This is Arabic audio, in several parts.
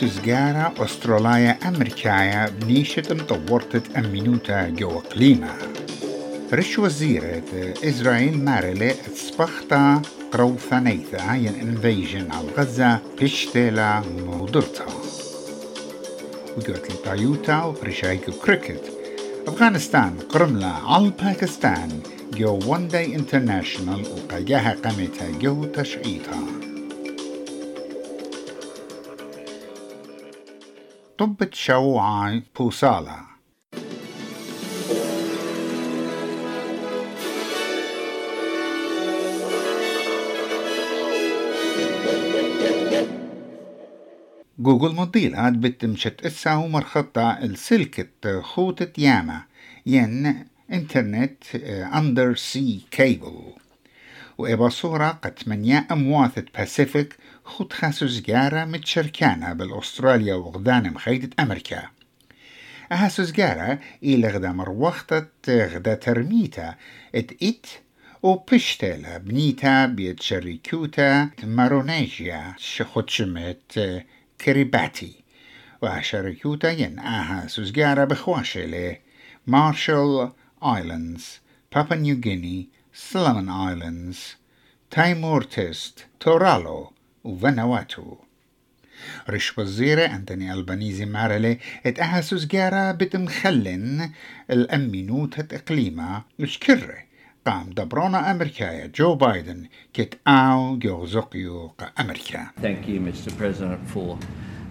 سزجارة أستراليا أمريكايا بنيشة مطورتة أمينوتا جو قليمة رش وزيرة إسرائيل مارلي سبختا قرو ثانيثا ين انفيجن على غزة بيشتيلا مودرتا وقوت الطيوتا وبرشايكو كريكت أفغانستان قرملة على باكستان جو وان داي انترناشنال وقاياها قمتها جو تشعيطها طبت شوعي بوصالة. جوجل مضيلة بتمشت إسا ومرخطة السلكة خوتة ياما. ين إنترنت اندر سي كيبل وإبا صورة قد منيا أمواثة باسيفيك خد خاسو زجارة متشركانة بالأستراليا وغدان مخيدة أمريكا. أهاسو زجارة إلى غدا مروختة غدا ترميتا إت إت وبشتلا بنيتا بيت شريكوتا مارونيجيا. شخدشمت كريباتي. وشركوتا ين آها سوزجارة بخواشلة مارشال آيلاندز بابا نيو غيني سلامون آيلاندز تايمور تيست تورالو وفانواتو رش وزيرة أنتوني ألبانيزي مارلي ات أها سوزجارة بتمخلن الأمينوت إقليمة مش كره قام دبرونا أمريكا جو بايدن كت آو جو زقيو أمريكا Thank you, Mr. President, for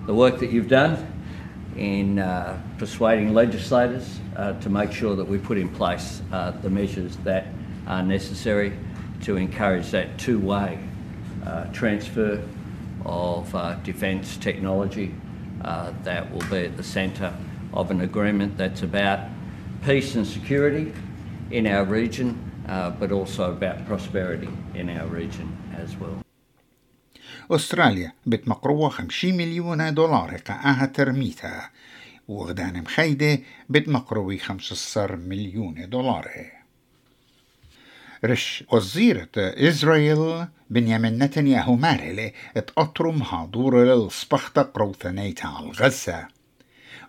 the work that you've done in uh, persuading legislators uh, to make sure that we put in place uh, the measures that are necessary to encourage that two-way uh, transfer of uh, defence technology uh, that will be at the centre of an agreement that's about peace and security in our region, uh, but also about prosperity in our region as well. أستراليا بتمقروة 50 مليون دولار قاها ترميتها وغدان مخيدة بتمقروي 15 مليون دولار رش وزيرة إسرائيل بنيامين نتنياهو مارلي اتقطروا مهادور للصبخة قروثنيتا على غزة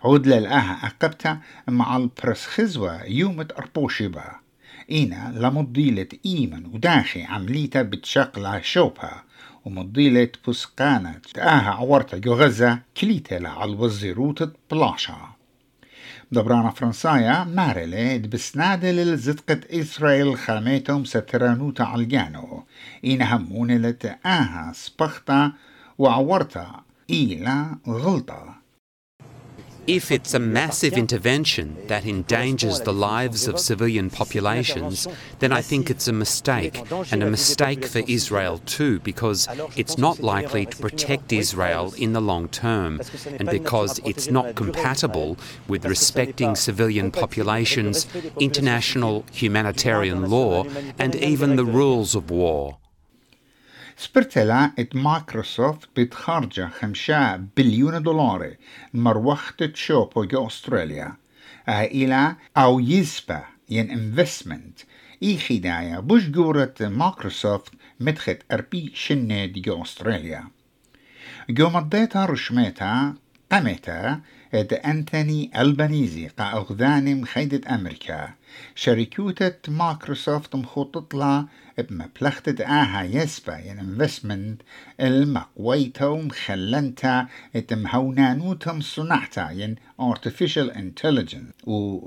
عود للآها أقبتا مع البرس خزوة يوم أربوشبا إينا لمضيلة إيمن وداخي عمليتا بتشقلة شوبها ومضيلة بسقانة آها عورتا جو غزة كليتا على الوزيروت بلاشا. دبرانا فرنسايا مارلي بسنادة للزدقة إسرائيل خاميتهم سترانوتا علجانو إن همونة آها سبختا وعورتا إيلا غلطة If it's a massive intervention that endangers the lives of civilian populations, then I think it's a mistake, and a mistake for Israel too, because it's not likely to protect Israel in the long term, and because it's not compatible with respecting civilian populations, international humanitarian law, and even the rules of war. سبرتلا ات مايكروسوفت بتخرج خمسة بليون دولار مروحة شوبو جو أستراليا إلى أو يسبا ين انفستمنت إي خدايا بوش جورة مايكروسوفت مدخت أربي شنة جو أستراليا جو مضيتا رشميتا قمتا اد أنتوني ألبانيزي قا أغذاني مخيدة أمريكا. شركوتة مايكروسوفت مخطط لها بمبلغة آها يسبا ين انفستمنت المقويتا ومخلنتا اتمهونانوتا صنعتا ين artificial intelligence. و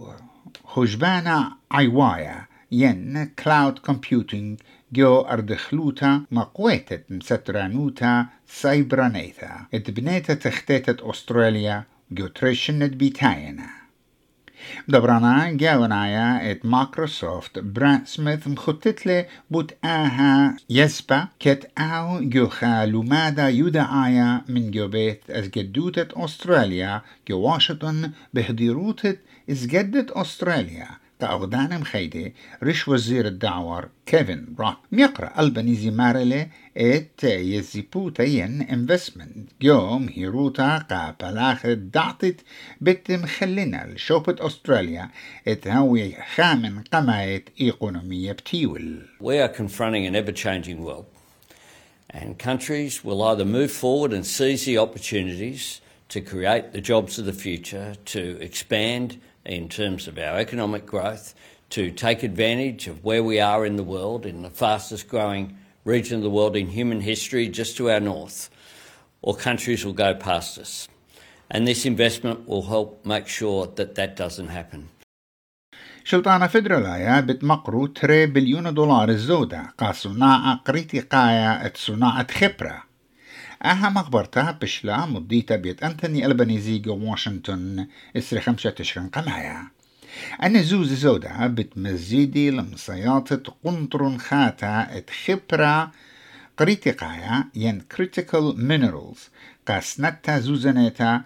خجبانا عيوايا ين كلاود كومبيوتينج جو أردخلوتا مقويتة مسترانوتا سايبرانيتا اتبنيتا تختيتة أستراليا جو تريشنت بيتاينا دبرانا جاونايا ات مايكروسوفت براد سميث مخطط بوت آها يسبا كت آو جو خالو مادا يدعايا من جو بيت از جدوتة أستراليا جو واشنطن بهديروتة از جدة أستراليا كأغدان مخيدة رش وزير الدعوار كيفن روك ميقرأ البنيزي مارلي ات يزيبوتا ين انفستمنت يوم هيروتا قا بلاخ دعطت بت مخلنا لشوبة أستراليا ات هوي خامن قمايت إيقونومية بتيول We are confronting an ever changing world, and countries will either move forward and seize the opportunities to create the jobs of the future, to expand in terms of our economic growth, to take advantage of where we are in the world, in the fastest growing region of the world in human history, just to our north, or countries will go past us. And this investment will help make sure that that doesn't happen. شلطانة فدرالايا بتمقرو 3 بليون دولار الزودة قاصناعة قريتي قايا صناعة خبرة أها مخبرتها بشلا مضيتا بيت أنتوني ألبانيزي جو واشنطن إسري خمسة تشرين قمايا أنا زوز زودة بتمزيدي لمصياطة قنطر خاتا إت خبرة قريتي قايا ين critical minerals. قاسنتا زوزنيتا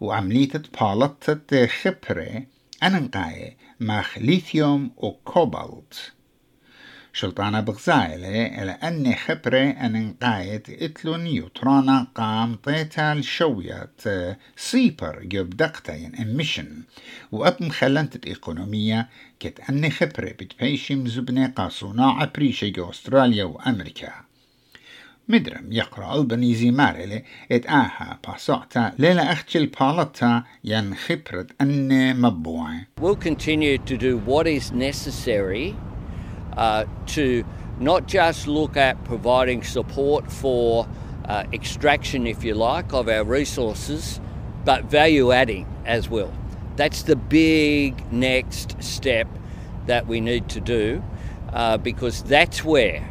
وعملية بالطة خبرة أننقاية مخ ليثيوم وكوبالت شلطانة بغزايلة إلى أني خبرة أن قايت إتلو نيوترونا قام طيتا الشوية سيبر جوب دقتين إميشن. وأب مخلنت الإيقونومية كت أني خبرة بتبيشي مزبنة قاصونا عبريشة جو أستراليا وأمريكا. مدرم يقرأ البنيزي مارلي إت آها باسوعتا ليلة أختي البالتا ين خبرة أن مبوع We'll continue to do what is necessary uh, to not just look at providing support for uh, extraction, if you like, of our resources, but value adding as well. That's the big next step that we need to do uh, because that's where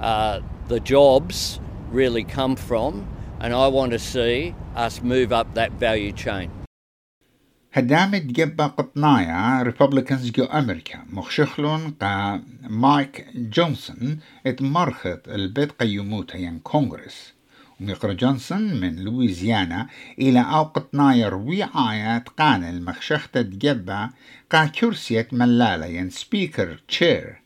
uh, the jobs really come from, and I want to see us move up that value chain. هدامت جبا قطنايا ريبوبليكانز جو أمريكا. مخشخلون قا مايك جونسون اتمرخت البيت قيموتا ين كونغرس. وميقرا جونسون من لويزيانا إلى أو قطنايا روي آيات قان المخشخة جبا قا كرسية ملالة ين سبيكر تشير.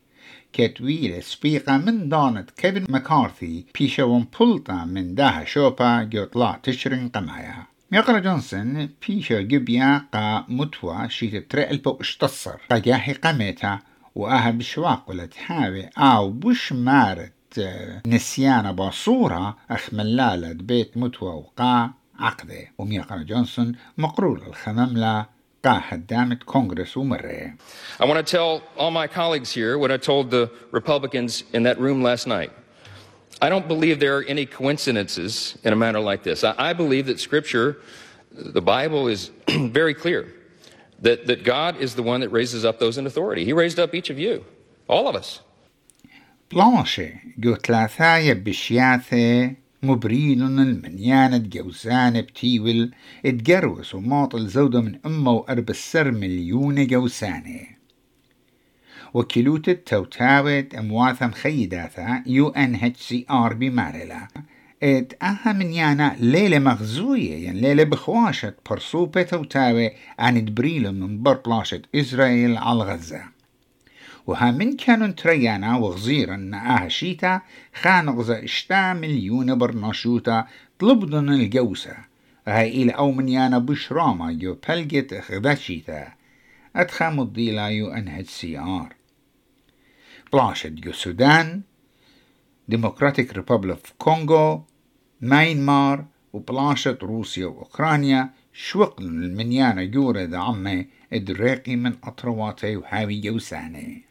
كتويل سبيقة من دونت كيفن مكارثي بيشا ومبولتا من داها شوبا جو طلع تشرين قمايا. ميقرأ جونسون بيشا جبيا قا متوى شيت ترقل بو اشتصر. قا جاحي قميتا وآها بشواق ولا تحاوي أو بش مارت نسيانة بصورة أخملالة بيت متوى وقا عقدة وميقرأ جونسون مقرول الخمملة قا هدامة كونغرس ومرة. I want to tell all my colleagues here what I told the Republicans in that room last night. I don't believe there are any coincidences in a matter like this. I, I believe that Scripture, the Bible, is very clear that, that God is the one that raises up those in authority. He raised up each of you, all of us. بلانشي جو ثلاثايا بشياثة مبريل المنيانة جوزان بتيول اتجروس وماطل زودة من أمه وأرب السر مليون جوسانه وكيلوت التوتاوت أمواثم خيداثا يو إن إتش سي آر بمارلا. إت أها من يانا ليلة مغزوية يعني ليلة بخواشة برصوبة توتاوي عن تبريل من بربلاشة إسرائيل على غزة. وها من كانوا تريانا وغزيرا أها شيتا خان غزة إشتا مليون برناشوتا طلبدن الجوسة. هاي إلى أو من يانا بشراما جو بلجت خدشيتا أدخم الضيلا يو إن إتش سي آر. بلاشت جو السودان ديمقراطيك ريبوبليك اوف كونغو ماينمار وبلاشت روسيا وأوكرانيا شوق المنيانة جورة دعمة إدراقي من أطرواتي وهاوي جوساني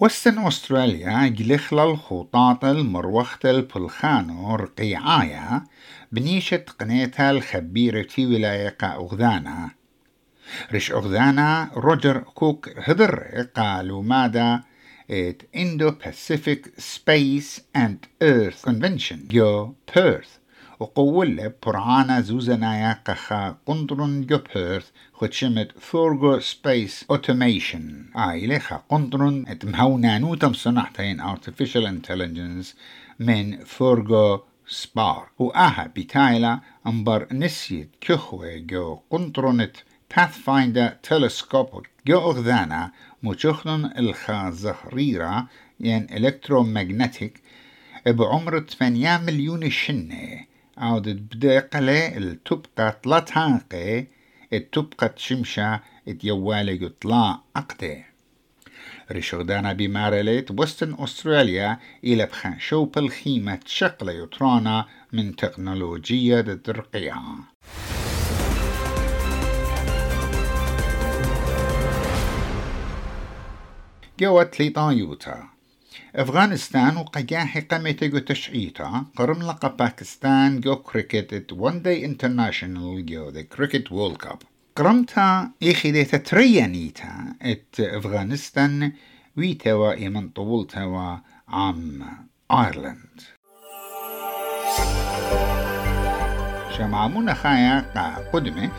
وستن أستراليا جلخل الخطاط المروخت البلخانو رقيعايا بنيشة قنيتها الخبيرة في ولاية أغذانا رش أغذانا روجر كوك هدر قالوا ماذا at Indo-Pacific Space and Earth Convention جو بيرث وقولة برعانا زوزنايا قخا قندرن جو بيرث خدشمت فورغو سبيس اوتوميشن آيلة خا قندرن ات مهونانو تم صنعتين artificial intelligence من فورغو سبار وآها بتايلا انبر نسيت كخوة جو قندرنت Pathfinder Telescope أغذانا مجخن الخازخريرة ين الكترومagnetic بعمر 8 مليون شنة عودت بدقلة التبقى طلتانقة التبقى شمشة اتيوالي يطلع أقدي ريشودانا بمارليت بوستن أستراليا إلى بخان شوب الخيمة شقل يطرانا من تكنولوجيا الدرقية جوات ليطايوتا أفغانستان وقجاحي قمت جو تشعيتا قرم لقى باكستان جو كريكت وان داي انترناشنال جو ذا كريكت وول كاب قرمتا إخيدة تريانيتا. إت أفغانستان ويتوا إيمن طولتوا عام آيرلند شمعمونا خايا قا قدمه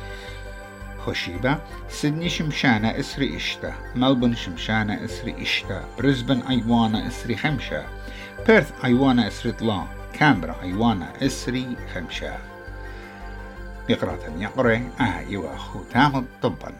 خوشيبا سيدني شمشانة إسري إشتا ملبون شمشانة إسري إشتا بريسبن أيوانا إسري خمشة بيرث أيوانا إسري طلا كامبرا أيوانا إسري خمشة بقرة يقرأ آه يوا خو تامد طبا